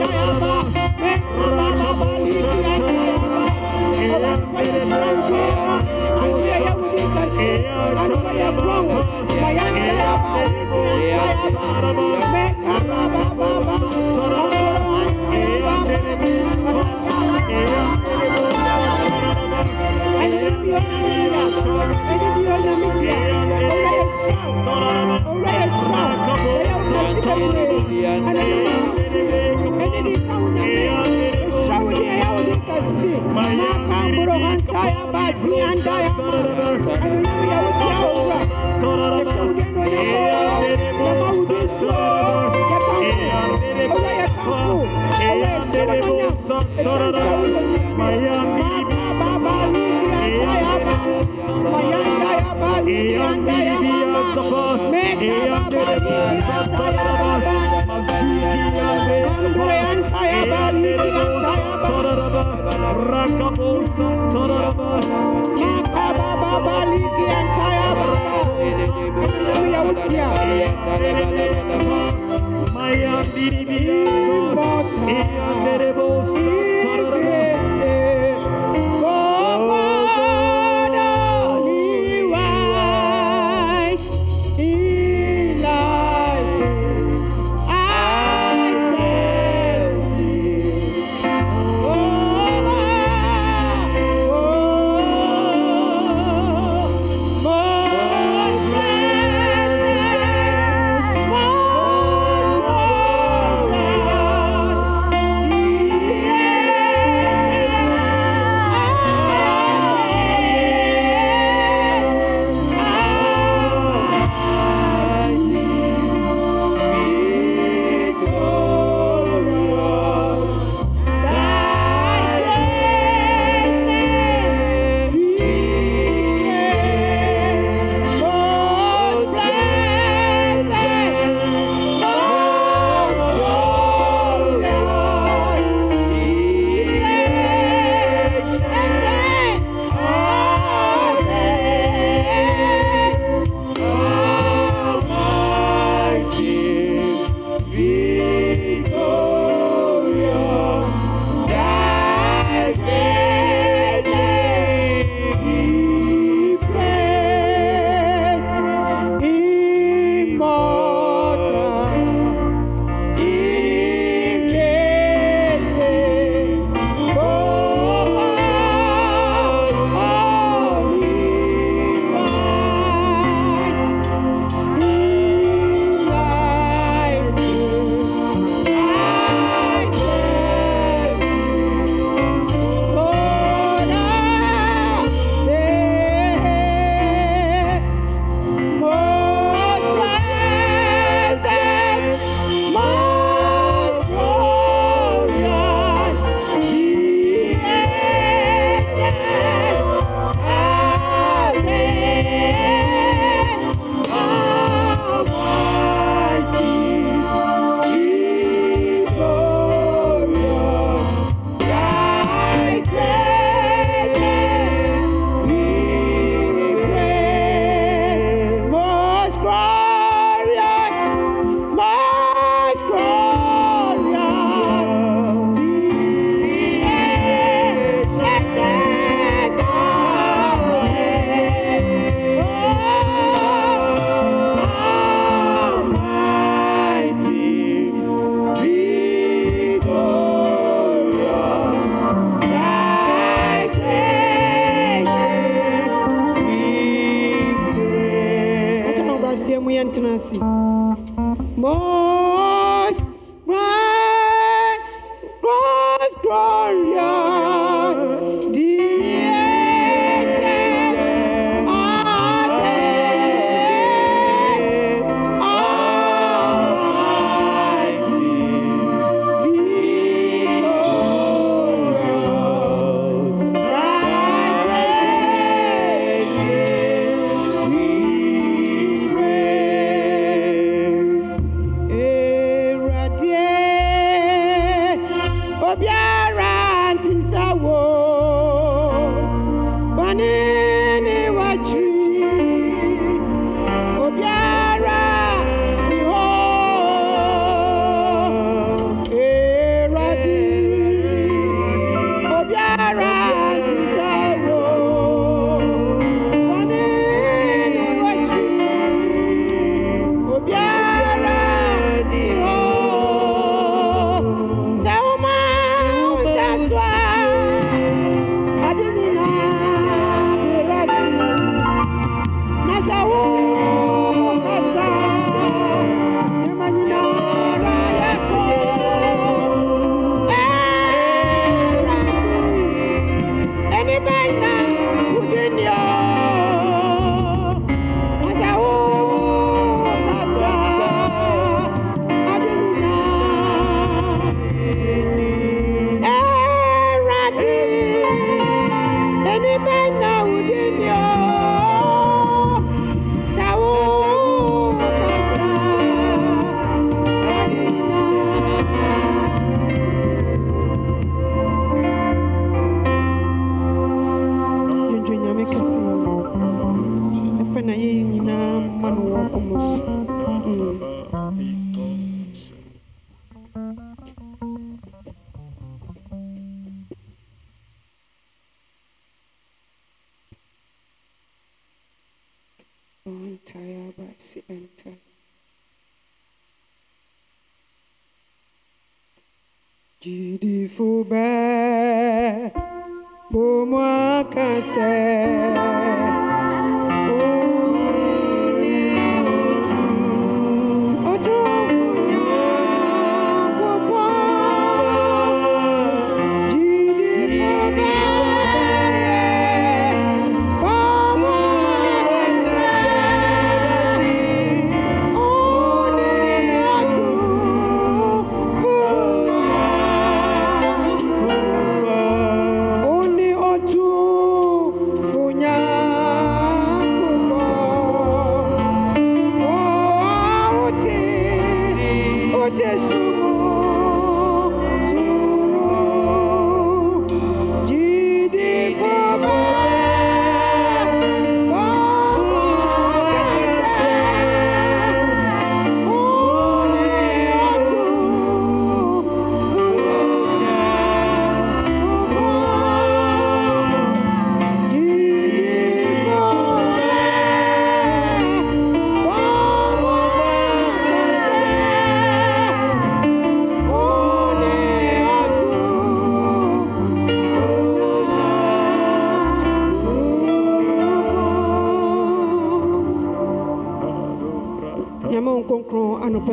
Baba, Miami, Miami, Santapa, Eanderebo Santaraba, Maziki Eanderebo Santaraba, Rakabo Santaraba, Baba Lisi and Tayaba, Maya Bibi, Eanderebo Santaraba.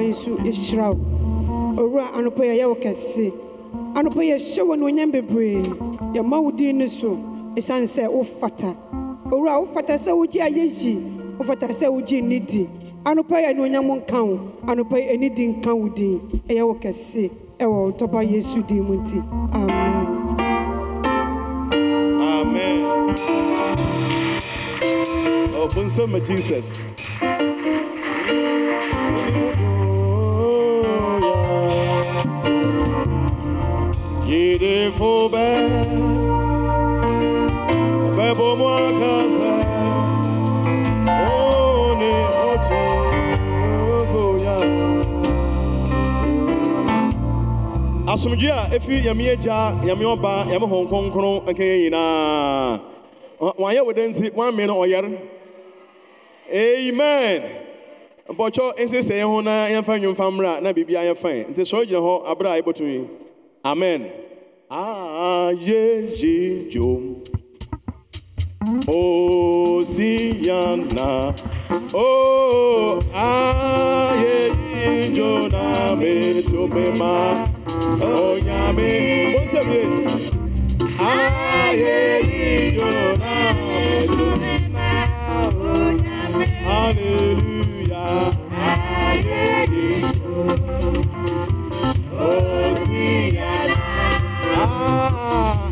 Nkronkron anɔpa yi so yɛhyira wo. Owura anɔpa a yɛwo kɛse. Anɔpa yɛhyɛ wɔ anuonyam bebree. Yɛma wo din ne so ɛsiane sɛ wofata. Owura wofata sɛ wogye wofata sɛ wogye nidi. Anɔpa yi anuonyam nka wo. Anɔpa yi anidi nka wo din. Ɛyɛ wo kɛse. Ɛwɔ tɔba yesu din mu amen. Amen. Oh, Jesus. Asomdwe a ɛfiri nyame agya nyame ɔba nyame hɔn kronkron nka yɛn nyinaa. Wanyɛ wo dɛ nti? Woamee no ɔyɛre amen. Mpɔkyɛ ɛnsiesie yɛn ho na yɛmfa nnwomfa mmra na biribia yɛ fae nti sɔre gyina hɔ aberɛ a yɛbɔtumi amen. Ayeye dwom. Hosiana. Oh, aye, jona me to me ma. Oh, nyame. What's up here? Aye, jona me to me ma. Hallelujah. Aye, Hosiana. Ah,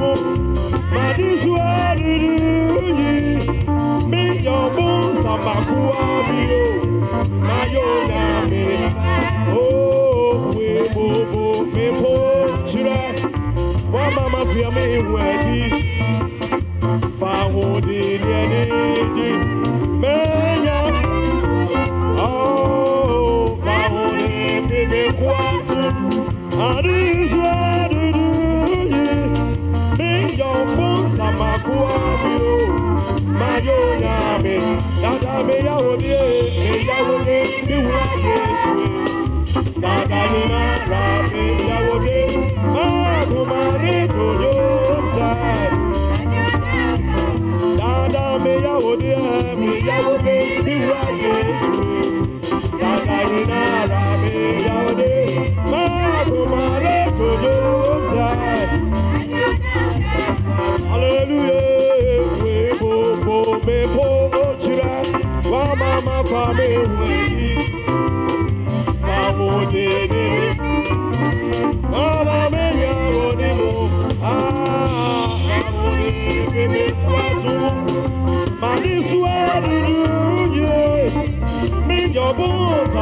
mo madisu aruru yi mi yọbu nsabaku abi o ma yoo da mi o we bobo mi po tirẹ wa mama fi mi wẹ di. Dada Me Yawode, Me Yawode, Me Wayesu, Dada Nina Rabe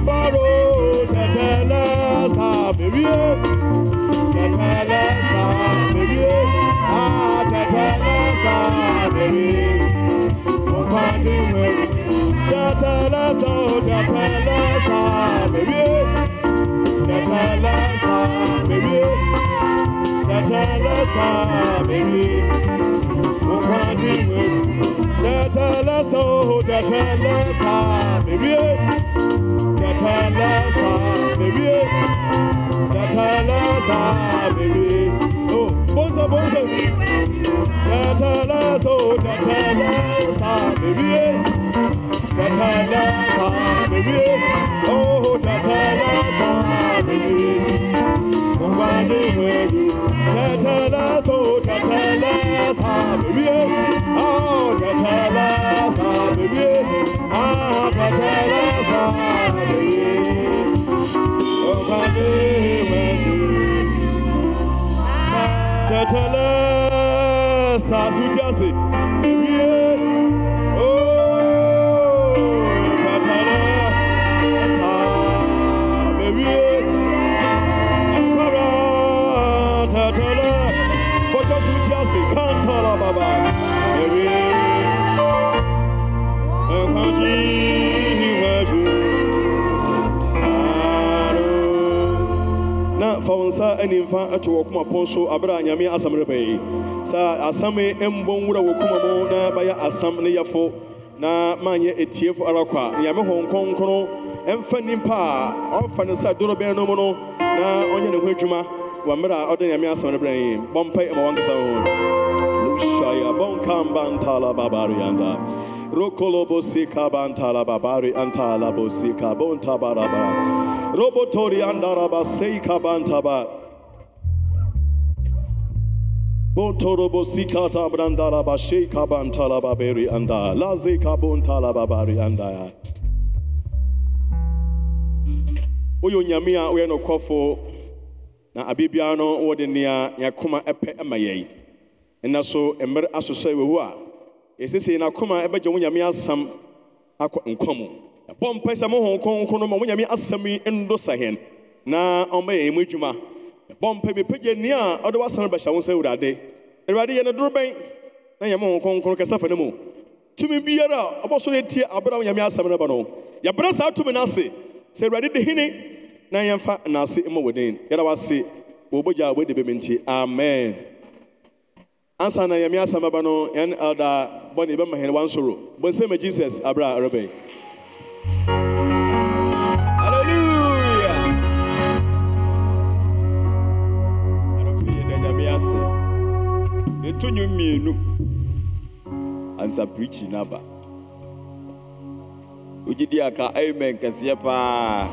Agbára o. o tatele sabibi. Amparo, tatele sabibi, tatele sabibi, ah with Tatalasa, Tatalasa, baby. Baby. Baby. Baby. Tatalata, baby. Tatalata, baby. Oh, bonza, bonza. Tatalata, tatalata, baby. Tatalata, baby. Oh, tatalata, baby. Mwani wedu. Tatalata, tatalata, baby. Oh, tatalata, baby. Ah, tatalata, Tatala sasutiase. Ewie. Oh, fa wo nsa animfa ato wɔ koma pɔn so aberɛ a nyame asɛm reba yi sɛ asɛm yi mbɔ nwura wɔ koma mu na bɛyɛ asɛm ne yɛfo na manyɛ etiefo ara kɔ a nyame hɔ nkronkron ɛmfa nnipa a ɔfa ne sɛ dorobɛn no mu no na ɔnyɛ ne ho adwuma wɔ mmerɛ a ɔde nyame asɛm no brɛ yi bɔ mpae ma wankasa ho. Lushaya bonkamba ntala babari anda. Rokolobo sika bantala babari antala bosika bontabaraba Robotori andaraba seika bantaba. Botorobo sikata brandaraba sheika bantalaba beri anda. Lazika bontalaba bari anda. Oyo nyamia oyo no kofo na abibia no wode nea yakoma epe emaye. Ɛna so mmerɛ asosɔ wɔ a ɛsesei n'akoma ɛbɛgye wo nyame asam akɔ nkwa mu ɛbɔ mpae sɛ mo honhom kronkron ma mo nyame asɛm yi ndo sa hɛn na ɔmmɛyɛ mu adwuma. Ɛbɔ mpae mepagya nni a ɔde w'asɛm bɛhyɛ wo sɛ awurade. Awurade yɛ no doro bɛn na yɛ mo honhom kronkron kɛsɛ fa no mu? Tumi biara a ɔbɔ so yɛtie aberɛ a nyame asɛm no ba no yɛbrɛ saa tumi no ase. Sɛ awurade de hene na yɛmfa naase mmɔ wɔ den yɛda wase wɔ bogya a wɔde bɛmi nti amen. Ansa na yɛme asɛm aba no yɛn elda bɔne bɛma hene wansoro. Bɔnsɛma jesus aberɛ a ɛrebɛn. Yɛto nnwom mmienu ansa preachi n'aba. Wogye di aka amen kɛseɛ paa.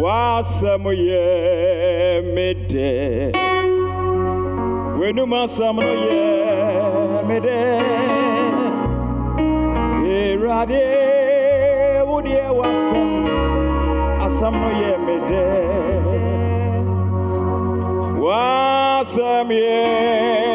W'asɛm yɛ me dɛ. W'anum asɛm no yɛ me dɛ. Awurade wo deɛ w'asɛm Ojcem jest.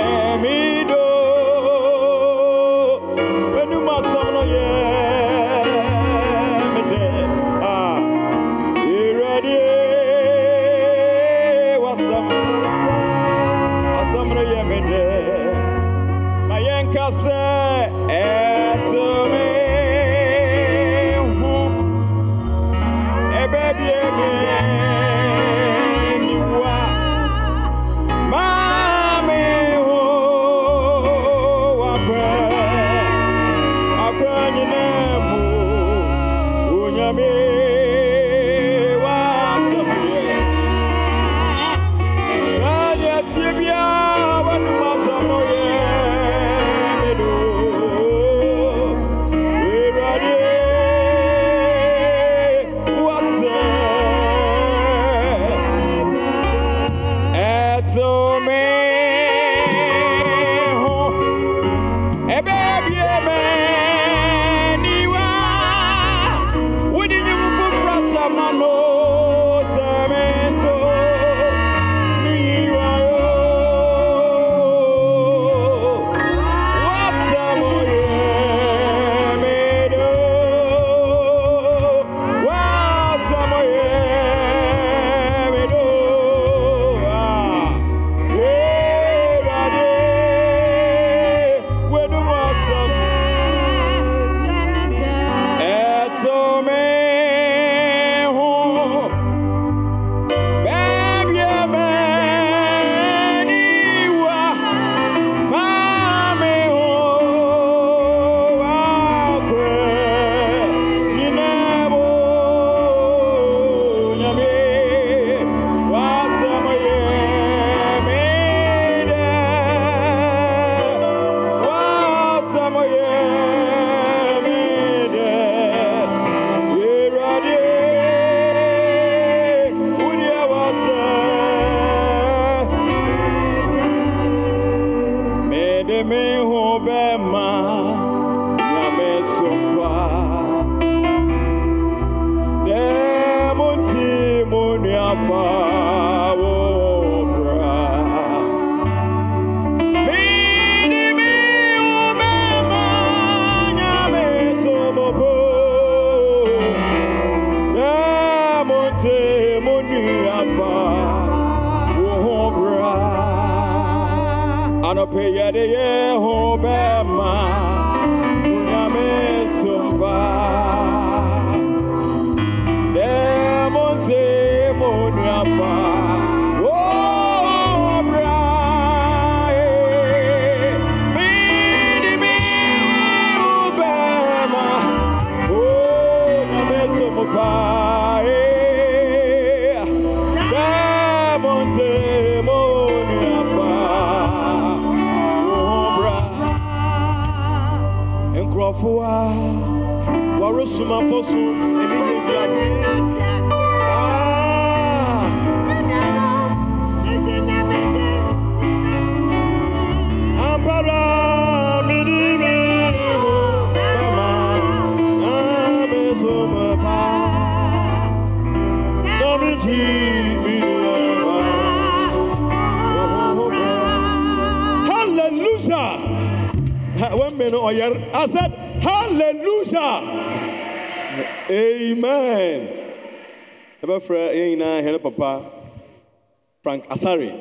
Asare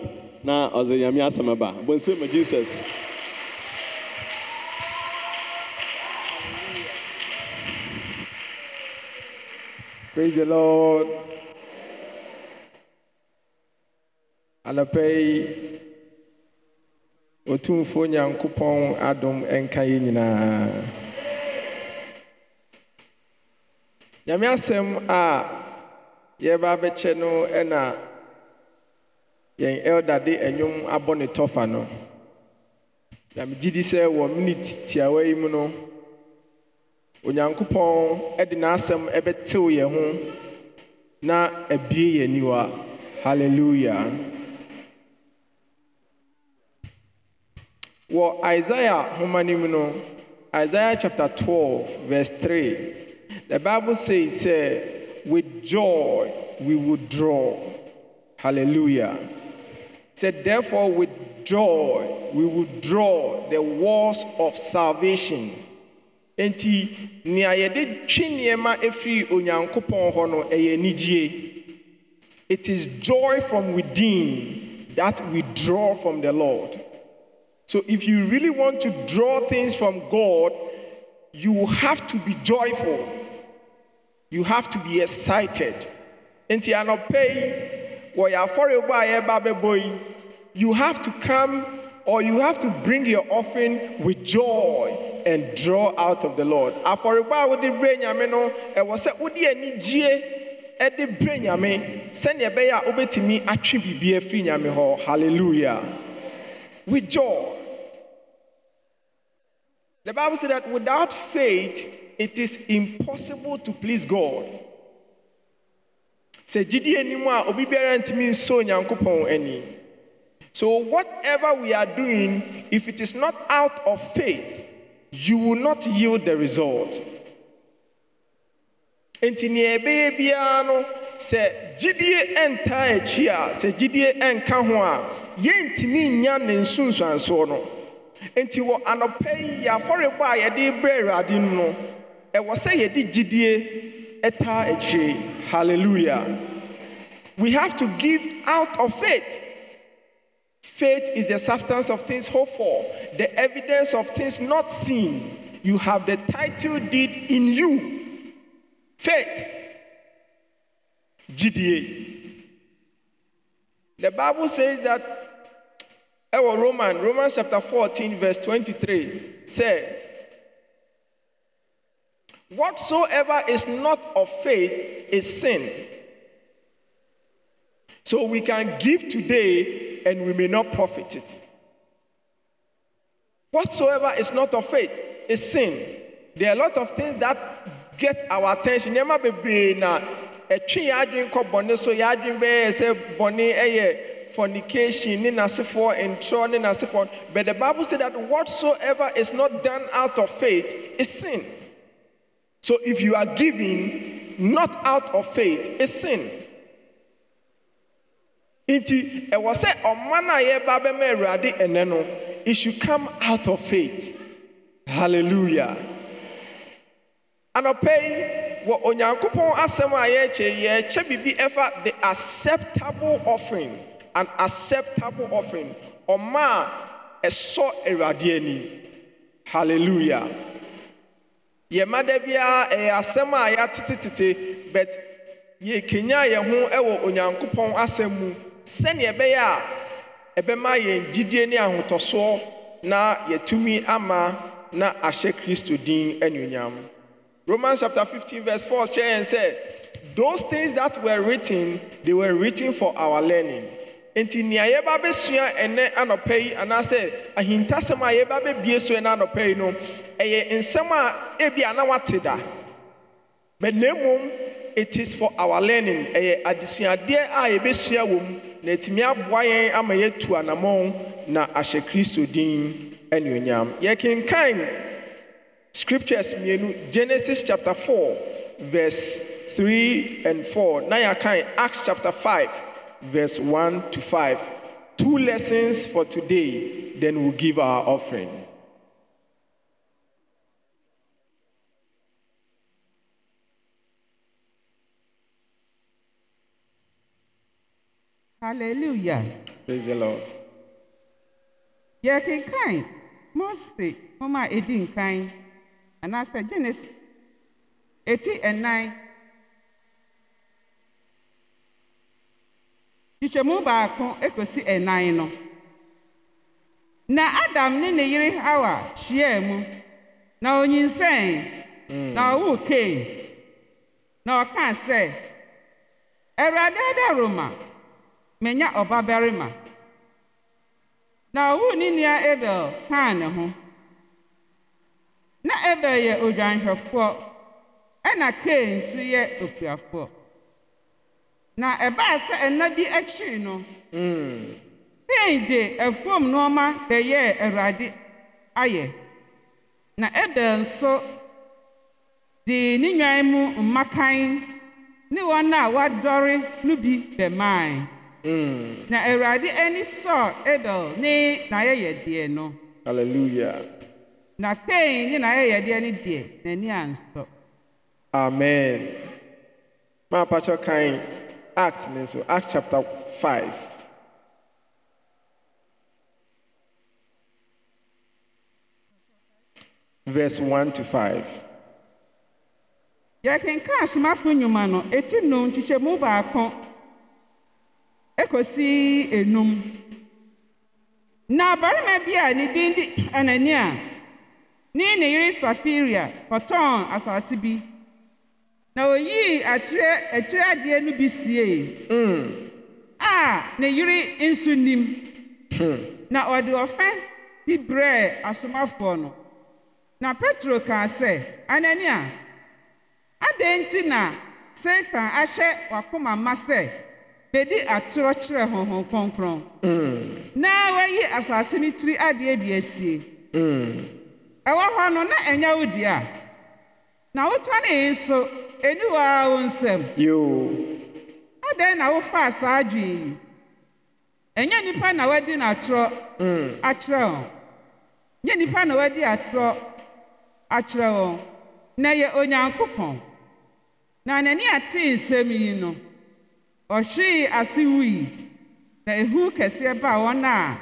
na ɔdze nyame asɛm aba bɔnsɛ ma jesus Praise the Lord. Anɔpɛ yi, Otumfoɔ Nyankopɔn adom nka yɛn nyinaa. Nyame asɛm a yɛreba abɛkyɛ no ɛna yɛn elder de nnwom abɔ ne tɔfa no. Nyame gye di sɛ wɔ minute tiawa yi mu no, onyankopɔn de n'asɛm ɛbɛtew yɛn ho na abie yɛn aniwa. Hallelujah. Wɔ isaiah homa no mu no isaiah chapter 12 verse 3 the bible says sɛ with joy we will draw hallelujah. Said therefore with joy we will draw the walls of salvation Enti nea yɛde twe nneɛma efiri onyankopɔn hɔ. It is joy from within that we draw from the Lord. So if you really want to draw things from God, you have to be joyful. You have to be excited. Enti anɔpɛ yi you have to come or you have to bring your offering with joy and draw out of the Lord. Ah, Afɔrebɔ eh, eh, a wode brɛ nyame no, ɛwɔ sɛ wode anigye ɛde brɛ nyame sɛnea ɛbɛyɛ oh, a wobɛtumi atwe biribi afiri nyame hɔ. Hallelujah. With joy. The Bible said that without faith, it is impossible to please God. Sɛ gyidie anim a obi biara ntumi nso Onyankopɔn ani. So whatever we are doing, if it is not out of faith, you will not yield the result. Enti nea ɛbɛyɛ biara no, sɛ gyidie ɛntaa akyi a, sɛ gyidie ɛnka ho a, yɛntumi nya ne nsunsuansoɔ no. Enti wɔ anɔpa yi, yɛ afɔrebɔ a yɛde brɛ Awurade no ɛwɔ sɛ yɛde gyidie ɛtaa akyire. Hallelujah. We have to give out of faith. Faith is the substance of things hoped for, the evidence of things not seen. You have the title deed in you. Faith. GDA. The Bible says that, eh, our Roman, Romans chapter 14, verse 23, say, Whatsoever is not of faith is sin. So we can give today and we may not profit it. Whatsoever is not of faith is sin. There are a lot of things that get our attention. Nneɛma bebree na ɛtwe yɛn adwene kɔ bɔne so yɛn adwene bɛyɛ sɛ bɔne yɛ fornication, ne n'asefoɔ ntorɔ, ne n'asefoɔ. But the Bible said that whatsoever is not done out of faith is sin. So if you are giving not out of faith, is sin. Nti ɛwɔ sɛ ɔma no a yɛreba bɛma Awurade ɛnɛ no, it should come out of faith. Hallelujah. Anɔpɛ yi wɔ Onyankopɔn asɛm a yɛrekyɛ yɛrekyɛ biribi ɛfa the acceptable offering, an acceptable offering. Ɔma a ɛsɔ Awurade ani. Hallelujah. Yɛma da biara ɛyɛ asɛm a yɛatetetete but yɛkenya yɛn ho wɔ onyankopɔn asɛm mu sɛnea ɛbɛyɛ a ɛbɛma yɛn gyidie ne ahotɔsoɔ na yɛtumi ama na ahyɛ kristo din anuonyam romans chapter 15 verse 4 kyerɛ yɛn sɛ those things that were written they were written for our learning nti nea yɛba bɛsua ɛnɛ anɔpa yi anaasɛ ahintasɛm a yɛba bɛbie so ɛnɛ anɔpa yi no ɛyɛ nsɛm a ebi ana wate da. But na mmom it is for our learning. Ɛyɛ adesuadeɛ a yɛbɛsua wɔ na ɛtumi aboa yɛn ama yɛatu anammɔn na ahyɛ kristo din anuonyam. Yɛkenkan scriptures mmienu genesis chapter 4 verse 3 and 4 na yɛakan acts chapter 5 verse 1 to 5 two lessons for today then we'll give our offering. Hallelujah. Praise the lord. Yɛkenkan mose nwoma a ɛdi nkan anaasɛ genesis ɛti ɛnan kyekyɛmu baako ekosi ɛnan no na adam ne ne yere hawa hyiaa mu na onyinsɛn na ɔwoo kain na ɔkaa sɛ awurade adaro ma menya ɔbabarima na ɔwoo ne nua abel kaa ne ho na abel yɛ odwanhwɛfoɔ ɛna kain nso yɛ okuafoɔ na ɛbaa sɛ ɛna bi akyi no kain de afuom nneɛma bɛyɛɛ awurade ayɛ. Na abel nso de ne nwan mu mmakan ne wɔn a wɔadɔre no bi bɛmae na awurade ani sɔɔ abel ne n'ayɛyɛdeɛ no. Hallelujah. Na kain ne n'ayɛyɛdeɛ no deɛ n'ani ansɔ. Amen. Maapakyɛ kan act ne nso act chapter 5 verse 1 to 5 yɛkenka asomafo nnwuma no eti num nkyekyɛmu baako ekosi enum na barima bi a ne din de anania ne ne yere safiria kɔtɔn asase bi na oyii akyerɛ akyerɛ adeɛ no bi sie. A ne yere nso nim. Na ɔde ɔfɛ bi brɛɛ asomafoɔ no. Na petro kaa sɛ anania adɛn nti na satan ahyɛ w'akoma ma sɛ bedi atorɔ kyerɛ honhom kronkron? Na wayi asase no tiri adeɛ bi asie. Ɛwɔ hɔ no na ɛnyɛ wo dea. Na wotɔnee nso ɛni wɔ ara wo nsam yoo adɛn na wofaa saa adwene yi ɛnyɛ nnipa na wadi n'atorɔ akyerɛ wɔn. Nyɛ nnipa na wadi atorɔ akyerɛ wɔn. Na yɛ onyankopɔn. Na n'ani atee nsɛm yi no ɔhwee ase wui. Na ehu kɛseɛ baa wɔn a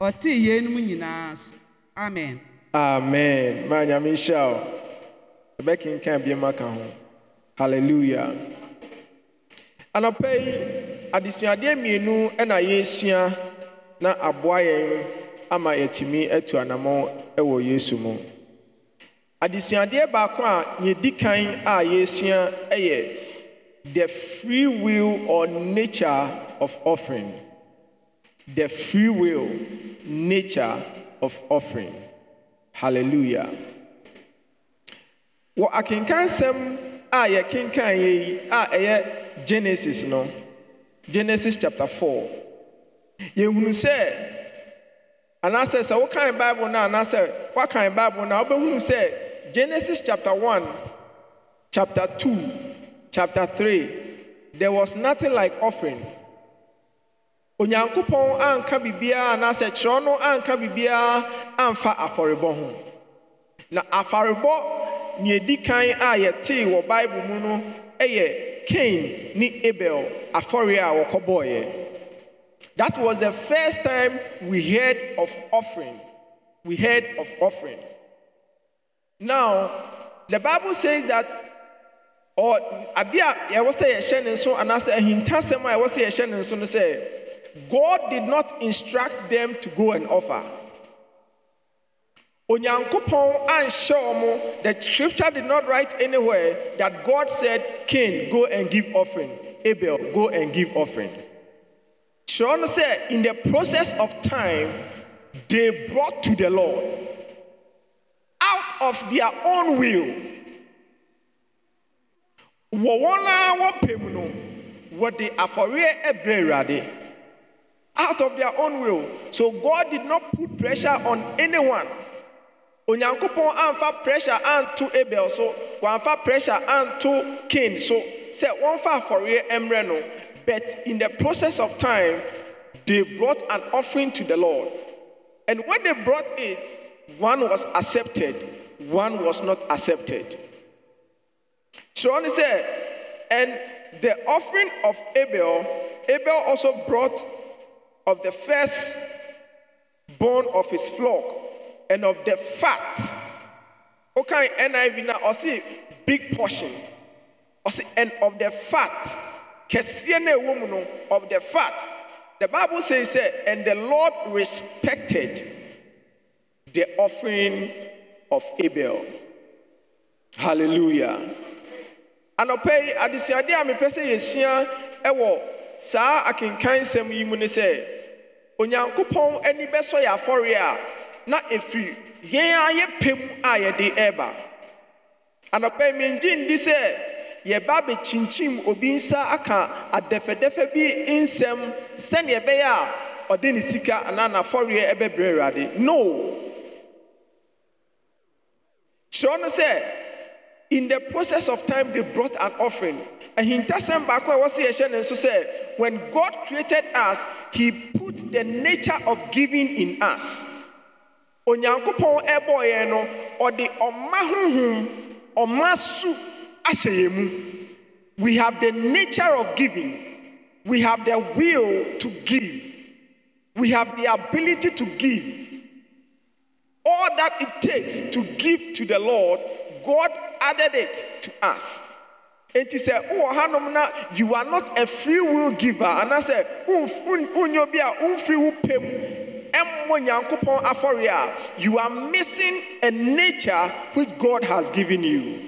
ɔtee yeinom nyinaa so. Amen. Amen. Maa nyame nhyira o ɛbɛkenkan biama ka ho. Hallelujah. Anɔpa yi adesuadeɛ mmienu ɛna yɛresua na aboa ama yɛtumi atu anammɔn ɛwɔ yesu mu. Adesuadeɛ baako a yɛdi kan a the free will or nature of offering. The free will nature of offering. Hallelujah. Wɔ akenkansɛm a yɛkenkan yɛ yi a ɛyɛ genesis no genesis chapter 4 yɛhunu sɛ anaasɛ sɛ wokan bible no anaasɛ woakan bible no a wobɛhunu sɛ genesis chapter 1 chapter 2 chapter 3 there was nothing like offering. Onyankopɔn anka biribiara anaasɛ kyerɛw no anka biribiara amfa afɔrebɔ ho. Na afɔrebɔ nea ɛdi kan a yɛtee wɔ bible mu no yɛ cain ne abel afɔre a wɔkɔbɔɔeɛ that was the first time we heard of offering. We heard of offering. Now the bible says that or ade a yɛwɔ sɛ yɛhyɛ ne nso anaasɛ ahintasɛm a yɛwɔ sɛ yɛhyɛ ne nso no sɛ god did not instruct them to go and offer onyankopɔn anhyɛ ɔmo the scripture did not write anywhere that god said cain go and give offering. Abel go and give offering. No sɛ in the process of time they brought to the lord. Out of their own will. Wɔpɛ mu no out of their own will. So god did not put pressure on anyone onyankopɔn amfa pressure anto abel so wamfa pressure anto cain so. Sɛ wɔmfa afɔreɛ mmerɛ no but in the process of time they brought an offering to the lord. And when they brought it one was accepted one was not accepted. Kyerɛ ne said and the offering of abel abel also brought of the first born of his flock and of the fat wokan niv no ɔse big portion. Ɔse and of the fat kɛseɛ no ɛwɔ mu no of the fat the bible sei sɛ and the lord respected the offering of abel. Hallelujah. Anɔpɛ yi adesuadeɛ a mepɛ sɛ yɛsua ɛwɔ saa akenkan sɛm yi mu ne sɛ onyankopɔn ani bɛsɔ yɛ afɔreɛ a na ɛfiri yɛn a ara yɛpɛm a yɛde ɛreba. Anɔpɛi mengye nni sɛ yɛba bɛkyinkyim obi nsa aka adɛfɛdɛfɛ bi nsɛm sɛneɛ ɛbɛyɛ a ɔde ne sika anaa n'afɔreɛ ɛbɛbrɛ awurade. No. Kyerɛ no sɛ in the process of time they brought an offering. Ahintasɛm baako a ɛwɔ sɛ yɛhyɛ ne nso sɛ when god created us he put the nature of giving in us. Onyankopɔn ɛbɔɔ yɛn no ɔde ɔma honhom ɔma su ahyɛ yɛn mu. We have the nature of giving. We have the will to give. We have the ability to give. All that it takes to give to the lord god added it to us. Enti sɛ wowɔ hanom na you are not a free will giver anaasɛ wonyɛ obi a womfiri wo pɛ mu nyankopɔn afɔre a ah, you are missing a nature which god has given you.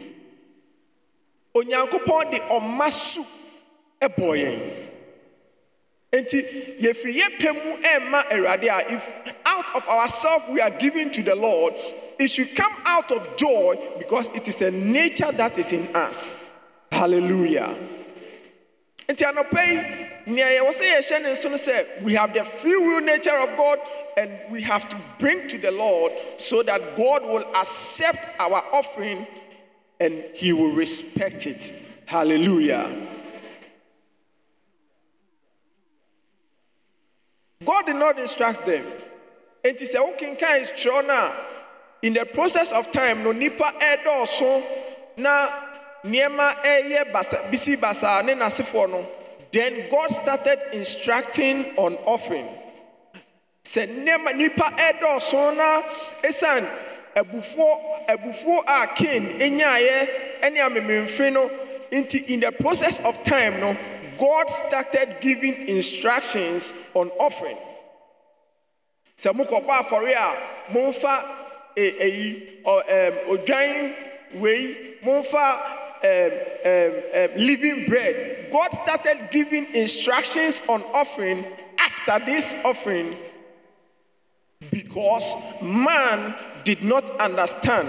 Onyankopɔn de ɔma su ɛbɔ yɛn enti yɛfiri yɛ ah, if out of ourselves we are giving to the lord it should come out of joy because it is a nature that is in us. Hallelujah we have the free will nature of god and we have to bring to the lord so that god will accept our offering and he will respect it. Hallelujah. God did not instruct them. Enti sɛ wokenkan twerɛ no a in the process of time no nipa ɛdɔɔso na nneɛma ɛyɛ basa bisi basaa ne n'asefoɔ no then god started instructing on offering. Sɛ nneɛma nnipa ɛdɔɔso na ɛsiane abufuo abufuo a ken ɛnyaeɛ ne amemmemfe no nti in the process of time no god started giving instructions on offering. Sɛ mokɔbɔ afɔre a momfa eh, ayi odwan wei momfa um, um, um, living bread. God started giving instructions on offering after this offering because man did not understand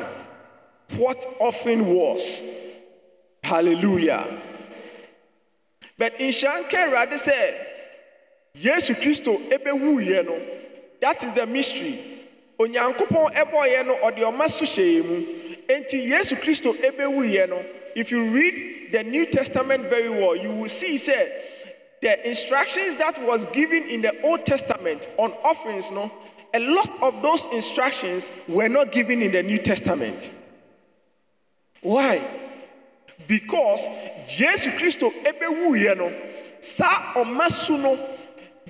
what offering was. Hallelujah. But in Shankar Radhe said, yesu kristo ɛbɛwuiɛ no that is the mystery onyankopɔn ɛbɔɔyɛ no ɔde ɔma so hyɛɛ enti yesu kristo ɛbɛwuiɛ no if you read the new testament very well you will see say the instructions that was given in the old testament on offerings no a lot of those instructions were not given in the new testament why because Jesus Christ ɛbɛwuiɛ no saa ɔma so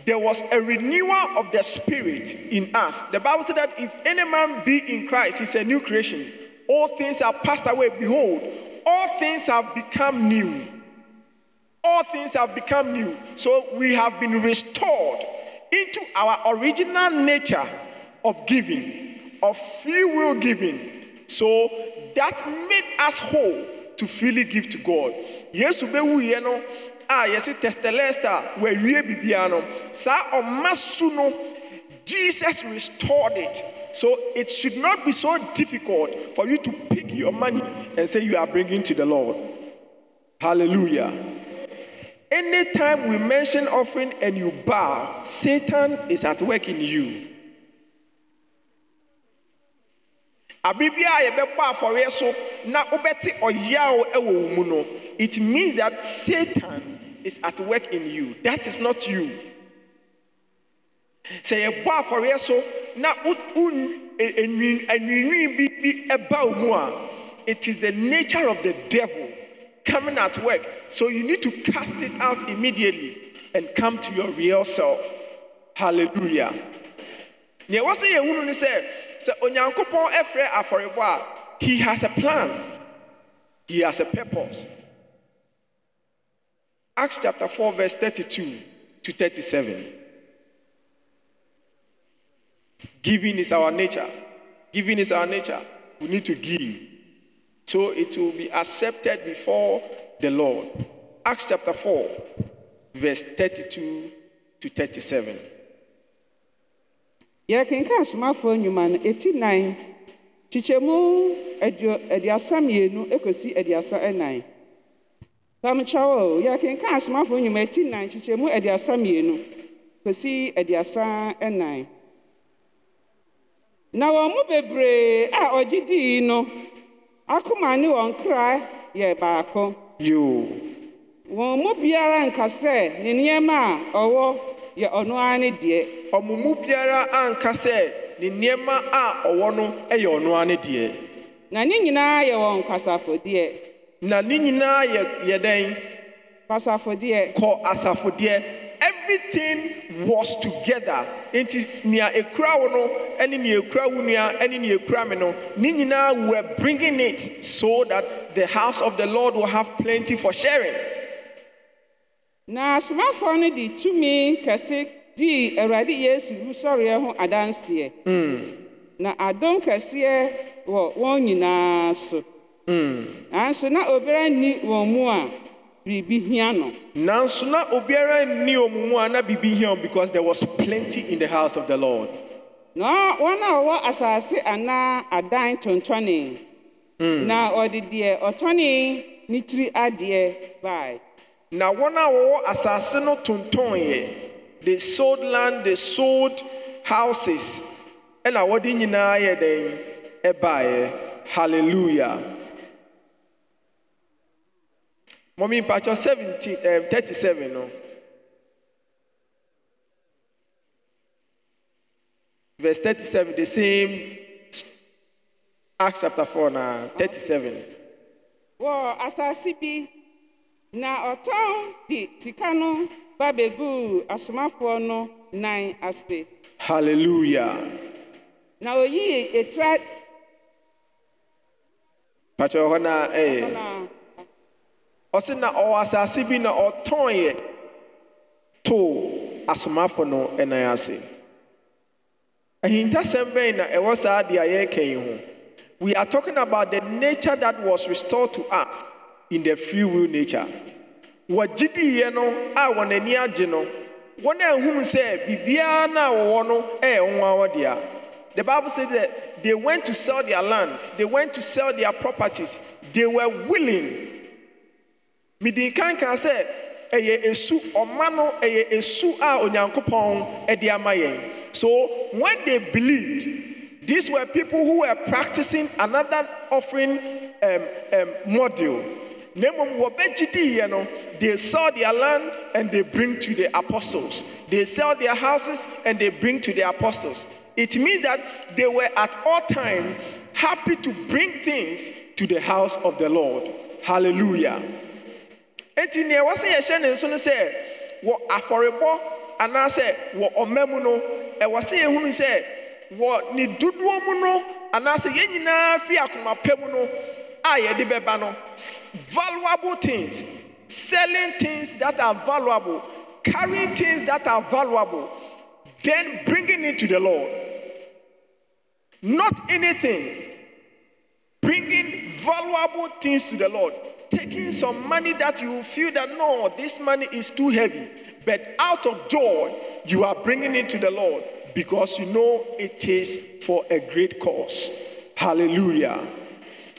there was a renewal of the spirit in us. The Bible said that if any man be in Christ, he's a new creation. All things are passed away. Behold, all things have become new. All things have become new. So we have been restored into our original nature of giving, of free will giving. So that made us whole to freely give to God. Yesu bewu yɛ no ah, a yɛsi testelesta wɔawie bibia no saa ɔma su no Jesus restored it. So it should not be so difficult for you to pick your money and say you are bringing to the Lord. Hallelujah. Anytime we mention offering and you bow, Satan is at work in you. Abibia yɛbɛbɔ afɔreɛ so na wobɛte ɔyaw ɛwɔ wo mu no. It means that Satan is at work in you. That is not you. Sɛ yɛbɔ afɔreɛ so na enwinwin bi bi ɛba wo mu a, it is the nature of the devil coming at work. So you need to cast it out immediately and come to your real self. Hallelujah. Nea ɛwɔ sɛ yɛhunu ne sɛ sɛ onyankopɔn ɛfrɛ afɔrebɔ a he has a plan. He has a purpose. Acts chapter 4, verse 32 to 37. Giving is our nature. Giving is our nature. We need to give. So it will be accepted before the Lord. Acts chapter 4, verse 32 to 37. yɛkenka asomafoɔ nnwuma no ɛti nan kyikyɛmu aduasa mmienu ɛkɔsi aduasa ɛnan samkyɛw yɛkenka asomafoɔ nnwuma ɛti nan kyikyɛmu aduasa mmienu kɔsi aduasa ɛnan Na wɔn mu bebree a ɔgye dii no akoma ne wɔn kra yɛ baako. Yoo. Wɔn mu biara nka sɛ ne nneɛma a ɔwɔ yɛ ɔno ara ne deɛ. Ɔmo mu biara anka sɛ ne nneɛma a ɔwɔ no yɛ ɔno ara ne deɛ. Na ne nyinaa yɛ wɔn kwasafodeɛ. na ne nyinaa yɛ yɛ dɛn asafodeɛ kɔ asafodeɛ everything was together. Nti nea ekura wo no ɛne nea ekura wo nua ɛne nea ekura me no ne nyinaa were bringing it so that the house of the lord will have plenty for sharing. na asomafoɔ no de tumi kɛse dii awurade yesu wusɔreɛ ho adanseɛ. Hmm. Na adom kɛseɛ wɔ wɔn nyinaa so. Hmm. Nanso na obiara nni wɔn mu a nanso na obiara nni wɔn mu a na biribi hia because there was plenty in the house of the lord. Na wɔn a wɔwɔ asase anaa adan tontɔne hmm. na ɔde deɛ ɔtɔne ne tiri adeɛ bae. Na wɔn a wɔwɔ asase no tontɔneɛ they sold land they sold houses. Ɛna wɔde nyinaa yɛ dɛn? Ɛbaeɛ. Hallelujah mɔmempakyɛ 17 37 no. Verse 37 the same acts chapter 4 na 37 wɔ asase bi na ɔtɔn di sika no ba bɛguu asomafoɔ no nan ase. Halleluya na oyii ɛtira pakyɛ wɔ hɔ na eh, ɛyɛ na ɔwɔ bi na asomafo no nan ase. Ahintasɛm bɛn na ɛwɔ saa deɛ yi ho? We are talking about the nature that was restored to us in the free will nature. No a wɔn ani agye no wɔn a sɛ wɔwɔ no ɛyɛ the bible says that they went to sell their lands they went to sell their properties they were willing sɛ ɛyɛ esu ɔma no ɛyɛ esu a onyankopɔn ɛde ama yɛn so when they believed these were people who were practicing another offering um, um, model na no they sell their land and they bring to the apostles. They sell their houses and they bring to the apostles. It means that they were at all time happy to bring things to the house of the lord. Hallelujah enti nea ɛwɔ sɛ yɛhyɛ ne nso no sɛ wɔ afɔrebɔ anaasɛ wɔ ɔma mu no ɛwɔ sɛ yɛhunu sɛ wɔ ne dodoɔ mu no anaasɛ yɛn nyinaa fi akoma pɛ mu no a no valuable things selling things that are valuable carrying things that are valuable then bringing it to the lord. Not anything. Bringing valuable things to the Lord, taking some money that you feel that no, this money is too heavy, but out of joy, you are bringing it to the Lord because you know it is for a great cause. Hallelujah.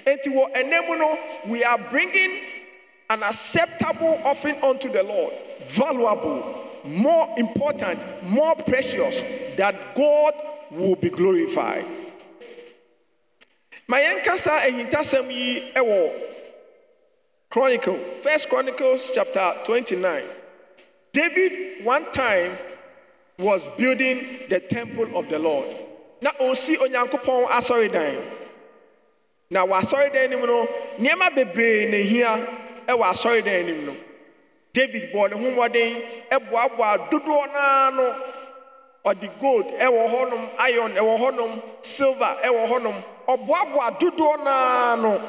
Enti wɔ we are bringing an acceptable offering unto the Lord, valuable, more important, more precious, that God will be glorified. ma yɛnka saa ahintasɛm yi Chronicle, First Chronicles chapter 29. David one time was building the temple of the Lord. Na ɔresi onyankopɔn asɔredan. Na wɔ asɔredan nim no, nneɛma bebree na ehia ɛwɔ asɔredan nim no. David bɔɔ ne ho mmɔden, ɛboaboa dodoɔ naa no. Ɔde gold ɛwɔ hɔnom, iron ɛwɔ hɔnom, silver ɛwɔ hɔnom. Ɔboaboa dodoɔ naa no.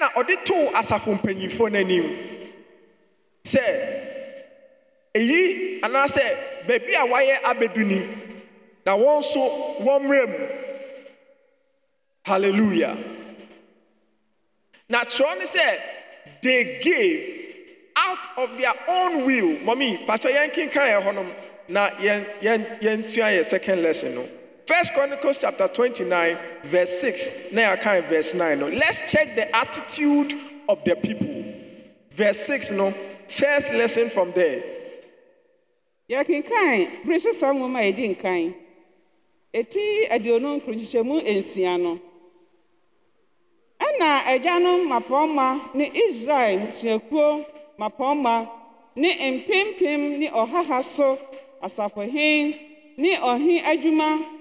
na ɔde too asafo mpanyimfo noanim sɛ ɛyi anaasɛ baabi a wɔayɛ abɛdu ni na wɔn nso wɔmmrɛ mu. Halleluya na kyerɛw ne sɛ de gave out of their own will. Mɔmi pakyɛ yɛnkenkan yɛ hɔnom na yɛnsua yɛ second lesson no. First chronicles chapter twenty-nine verse six. Na yɛ kan verse nine no. Let's check the attitude of the people. Verse six no. First lesson from there. Yɛkenkan so saa nwoma a yɛdi nkan ɛti aduonu nkronhyehyɛmu nsia no. Ɛna agyanom mmapɔmma ne israel mmusuakuo mmapɔmma ne mpempem ne ɔhaha so asafohen ne ɔhe adwuma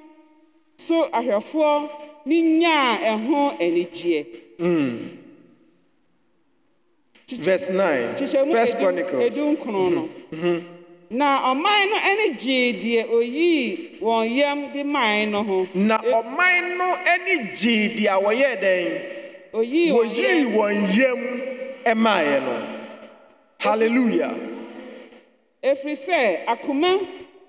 so ahwɛfoɔ ne nyaa ɛho anigyeɛ. Verse nine. First chronicles. edu nkron no. Na ɔman no ani gyee deɛ oyii wɔn yam de man no ho. Na ɔman no ani gyee deɛ wɔyɛɛ dɛn? Oyii wɔn wɔyii yam. wɔn yam ɛmaeɛ no. Hallelujah. Ɛfiri sɛ akoma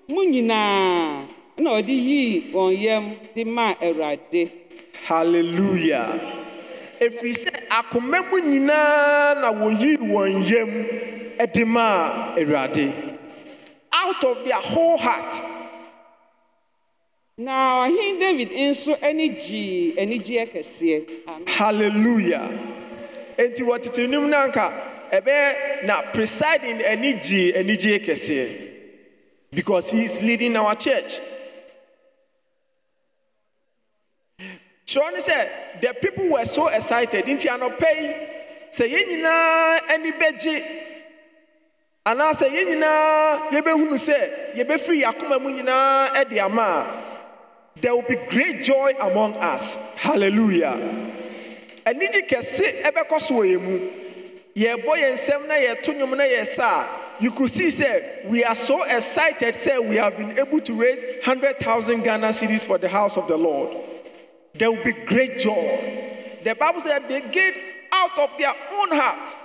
mu nyinaa na ɔde yii wɔn yam de maa awurade. Halleluya ɛfiri sɛ akoma mu nyinaa na wɔyii wɔn yam ɛde maa awurade. Out of their whole heart. Na ɔhen david nso ani gyii anigyeɛ kɛseɛ. Halleluya enti wɔtete nim no anka ɛbɛyɛ na presiding ani gyee anigyee kɛseɛ. Because he is leading our church. kyerɛ ne sɛ the people were so excited. Nti anɔpɛ yi sɛ yɛn nyinaa ani bɛgye anaasɛ yɛn nyinaa yɛbɛhunu sɛ yɛbɛfiri yɛ mu nyinaa ɛde ama a there will be great joy among us. Halleluya anigye kɛse ɛbɛkɔ so wɔ yɛn mu. Yɛrebɔ yɛn nsɛm na yɛto nnwom na yɛsa a you could see sɛ we are so excited sɛ we have been able to raise 100000 ghana cities for the house of the lord. there will be great joy. The Bible said they gave out of their own heart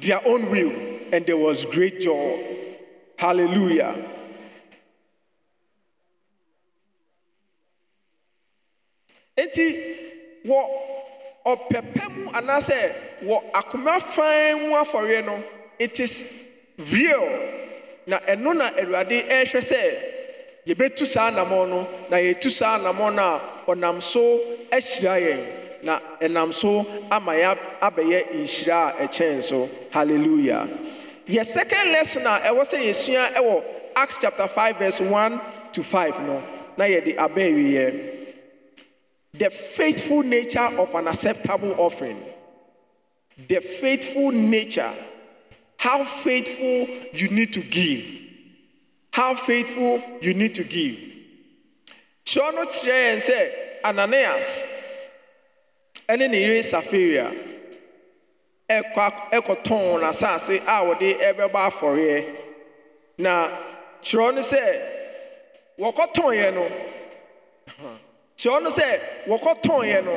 their own will, and there was great joy. Hallelujah. Enti wɔ ɔpɛpɛ mu anaasɛ wɔ akoma fan mu afɔre no it is real na ɛno na awurade ɛrehwɛ sɛ yɛbɛtu saa anammɔn no na yɛtu saa anammɔn no a ɔnam so ahyira yɛn na ɛnam so ama yɛ abɛyɛ nhyira a ɛkyɛn so. Hallelujah. Yɛ second lesson a ɛwɔ sɛ yɛsua ɛwɔ acts chapter 5 verse 1 to 5 no na yɛde aba awieɛ the faithful nature of an acceptable offering. The faithful nature. How faithful you need to give how faithful you need to give. Kyerɛ no kyerɛ yɛn sɛ ananias ɛne ne yere safaria ɛkɔ ɛkɔtɔn n'asase a wɔde ɛbɛbɔ afɔreɛ na kyerɛ no sɛ wɔkɔtɔneɛ no. Kyerɛ no sɛ wɔkɔtɔneɛ no.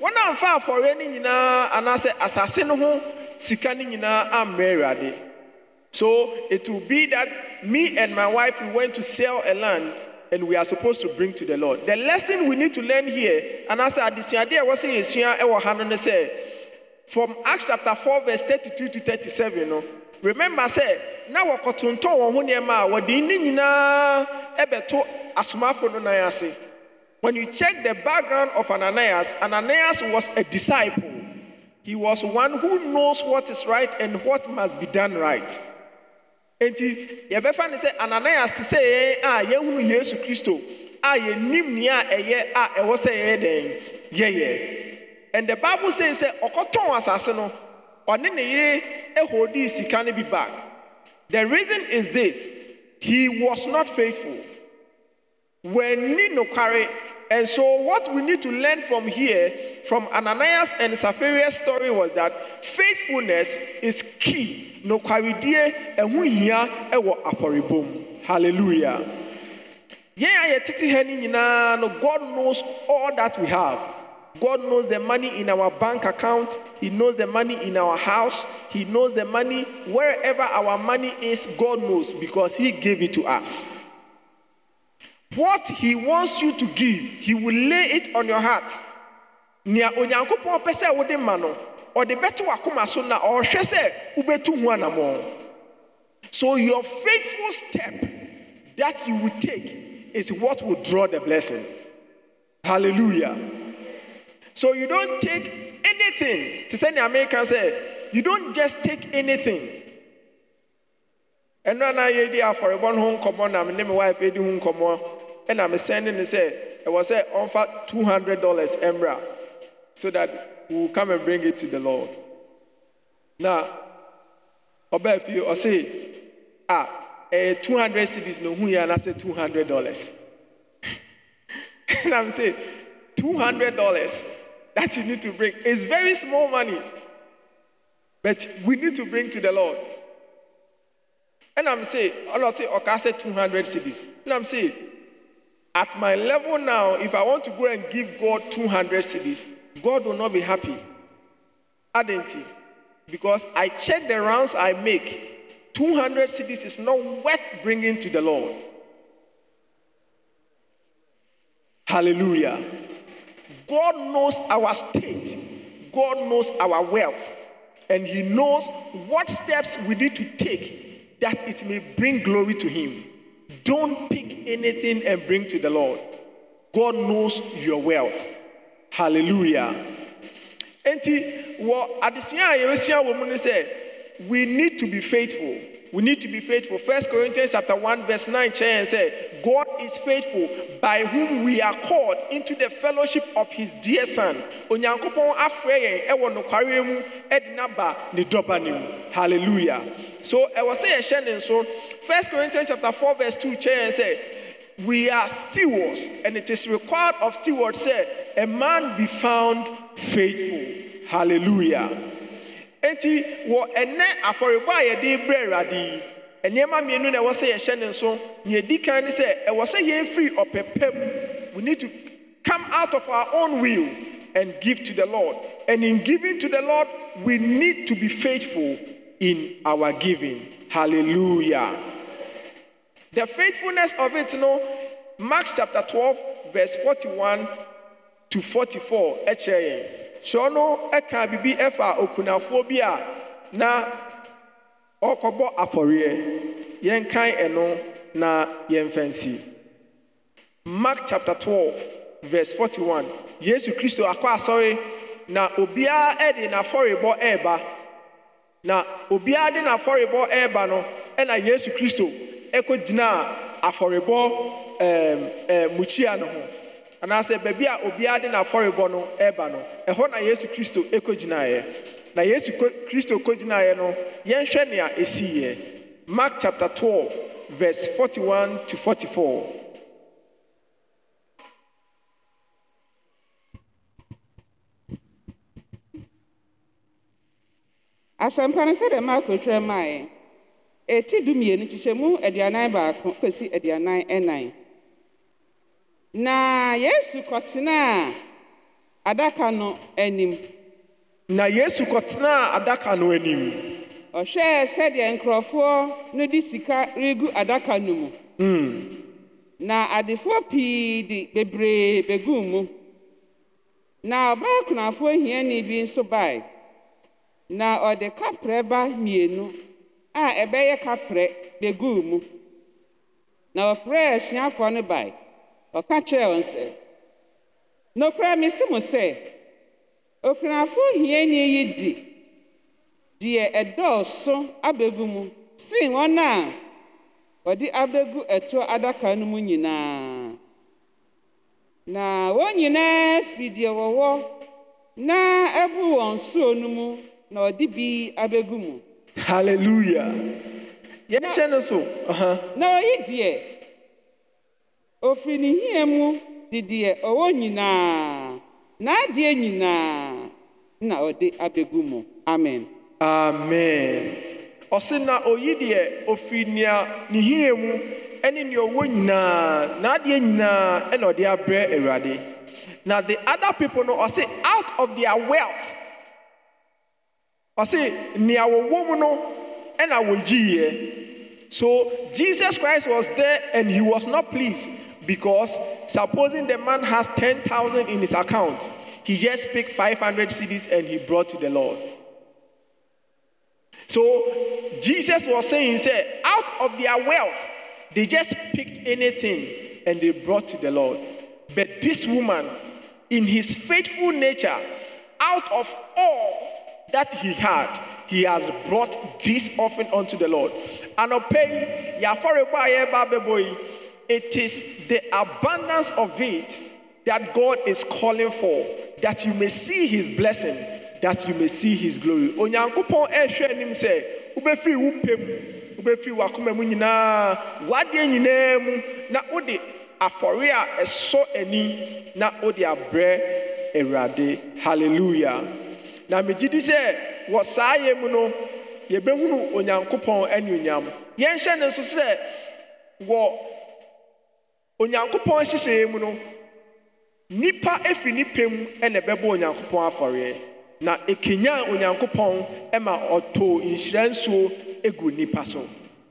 Wɔn amfa afɔreɛ no nyinaa anaasɛ asase no ho sika no nyinaa ammrɛ awurade. So it will be that me and my wife we went to sell a land and we are supposed to bring to the lord. The lesson we need to learn here anaasɛ adesuadeɛ a ɛwɔ sɛ yɛsua ɛwɔ ha no ne sɛ from acts chapter 4 verse 32 to 37 no. Remember sɛ na wɔkɔtontɔn wɔn ho nneɛma a wɔde ne nyinaa ɛbɛto asomafo no nan when you check the background of ananias ananias was a disciple. He was one who knows what is right and what must be done right yɛbɛfa ne sɛ ananias te sɛ yɛn a yɛhunu yesu kristo a yɛnim nea ɛyɛ a ɛwɔ sɛ yɛyɛ dɛn? Yɛyɛ. And the bible says sɛ ɔkɔtɔn asase no ɔne ne yere sika bi back. The reason is this he was not faithful. Wɔanni nokware and so what we need to learn from here from ananias and Sapphira's story was that faithfulness is key. Nokwaredie ɛho hia ɛwɔ afɔrebom hallelujah. Yɛtete ha no nyinaa no god knows all that we have. God knows the money in our bank account. He knows the money in our house. He knows the money wherever our money is god knows because he gave it to us. What he wants you to give he will lay it on your heart nea onyankopɔn pɛ sɛ wode ma no ɔde bɛto wakoma so na ɔhwɛ sɛ wobɛtu ho anammɔn so your faithful step that you will take is what will draw the blessing. Hallelujah. So you don't take anything to say the american say you don't just take anything. Ɛno na yɛdi afɔrebɔ no ho nkɔmmɔ na me ne me wife yɛdi ho nkɔmmɔ ɛna mesɛne ne sɛ ɛwɔ sɛ ɔmfa $200 mmra so that we will come and bring it to the lord. Na ɔbaa fie ɔse a ɛyɛ 200 cedis na ohu yɛ anaasɛ $200 and i'm saying $200 that you need to bring is very small money but we need to bring to the lord. And i'm saying all I say okay say 200 cedis. And i'm saying at my level now if i want to go and give god 200 cedis god will not be happy. Aren't because i check the rounds i make. 200 cedis is not worth bringing to the lord. Hallelujah. God knows our state. God knows our wealth. And he knows what steps we need to take that it may bring glory to him. Don't pick anything and bring to the lord. God knows your wealth hallelujah. Enti wɔ adesua a yɛbɛsua mu we need to be faithful. We need to be faithful. First corinthians chapter 1 verse 9 chair yɛn sɛ god is faithful by whom we are called into the fellowship of his dear son. Onyankopɔn afrɛ yɛn ɛwɔ nokwareɛ mu ɛde naba ne dɔba ne hallelujah. So ɛwɔ sɛ yɛhyɛ ne nso first corinthians chapter 4 verse 2 chair yɛn sɛ we are stewards and it is required of stewards say a man be found faithful. Hallelujah. Enti wɔ ɛnɛ afɔrebɔ a yɛde brɛ awurade yi nneɛma mmienu na ɛwɔ sɛ yɛhyɛ ne nso nea ɛdi kan ne sɛ ɛwɔ sɛ yɛmfiri ɔpɛpɛ mu. We need to come out of our own will and give to the lord. And in giving to the lord we need to be faithful in our giving. Hallelujah. The faithfulness of it, you know, Mark chapter 12, verse 41 to 44, ɛkyerɛ yɛn. Sɛ ɔno ɛka biribi ɛfa okunafoɔ bi a na ɔrekɔbɔ afɔreɛ. Yɛnkan ɛno na yɛmfa nsi. Mark chapter 12, verse 41. Yesu Kristo akɔ asɔre na obiara ɛde n'afɔrebɔ ɛreba. na obiara de n'afɔrebɔ ɛreba no ɛna yesu kristo ɛkɔgyinaa afɔrebɔ ɛɛm ɛɛ mukyia no ho anaasɛ baabi a obiara de n'afɔrebɔ no ɛreba no ɛhɔ na yesu kristo ɛkɔgyinaeɛ na yesu kristo kɔgyinaeɛ no yɛnhwɛ nea ɛsiiɛ mark chapter twelve verse forty-one to forty-four. asɛmpa no sɛdeɛ twerɛ maeɛ ɛti dumienu kyekyɛmu aduanan baako kɔsi aduanan ɛnan. Na yesu kɔtenaa adaka no anim. Na yesu kɔtenaa adaka no anim. Ɔhwɛɛ sɛdeɛ nkurɔfoɔ no de sika regu adaka no mu. Na adefoɔ pii de bebree beguu mu. Na ɔbaa kunafoɔ hiani bi nso bae. Na ɔde kaprɛ ba mmienu a ɛbɛyɛ kaprɛ beguu mu. Na ɔfrɛɛ asuafoɔ no bae. Ɔka kyerɛɛ wɔn sɛ nokorɛ mese mo sɛ okunafoɔ hiani yi di deɛ ɛdɔɔso abegu mu sen wɔn a wɔde abegu ɛtoɔ adaka no mu nyinaa. Na wɔn nyinaa firi deɛ wɔwɔ na ɛbu wɔn soo no mu na ɔde bi abegu mu. Hallelujah. Yɛnhyɛ no so. Na oyi deɛ ofiri ne hia mu de deɛ ɔwɔ nyinaa. N'adeɛ nyinaa na ɔde abegu mu. Amen. Amen. Ɔse na oyi deɛ ofiri nea ne hia mu nea ɔwɔ nyinaa n'adeɛ nyinaa ɛna ɔde abrɛ awurade. Na the other people no ɔse out of their wealth ɔse nea wɔwɔ mu no ɛna wɔgyiiɛ. So jesus christ was there and he was not pleased. Because supposing the man has 10000 in his account he just picked 500 cedis and he brought to the lord so Jesus was saying, say, out of their wealth, they just picked anything and they brought to the Lord. But this woman, in his faithful nature, out of all that he had, he has brought this offering unto the Lord. And pay it is the abundance of it that God is calling for, that you may see his blessing, that you may see his glory. Onyankopɔn ɛhwɛ anim sɛ wobɛfiri wo pɛ mu wobɛfiri w'akoma mu nyinaa w'adeɛ nyinaa mu na wode afɔre a ɛsɔ ani na wode abrɛ awurade. Hallelujah. Na megye di sɛ wɔ saa yɛ mu no yɛbɛhunu onyankopɔn anuonyam. Yɛnhyɛ ne nso sɛ wɔ onyankopɔn nhyehyɛeɛ mu no nipa efi ne pɛm ɛna ɛbɛbɔ onyankopɔn afɔreɛ. Na ekenya onyankopɔn ɛma ɔtɔ nhyira nsuo egu nipa so.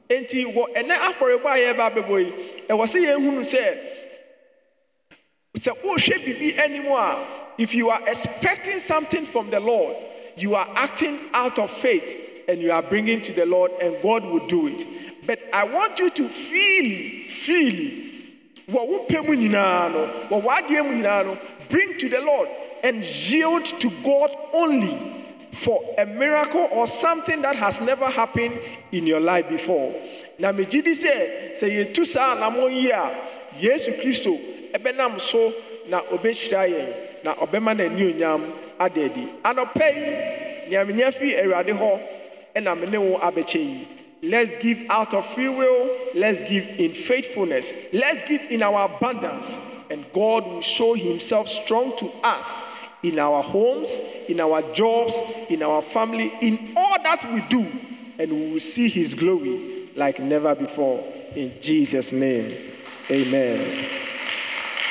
Enti wɔ ɛnɛ afɔrebɔ a yɛreba abɛbɔ yi ɛwɔ sɛ yɛnhunu sɛ sɛ wohwɛ biribi anim a if you are expecting something from the lord you are acting out of faith and you are bringing to the lord and god will do it. But i want you to freely freely bring to the lord and yield to god only for a miracle or something that has never happened in your life before. Na megye di sɛ sɛ yɛtu saa anammɔn yi a yesu kristo ɛbɛnam so na ɔbɛhyira na ɔbɛma n'anionyam ada adi. Anɔpɛ yi nea menya fi awurade hɔ ɛna me ne wo Let's give out of free will. Let's give in faithfulness. Let's give in our abundance. And God will show Himself strong to us in our homes, in our jobs, in our family, in all that we do. And we will see His glory like never before. In Jesus' name, amen.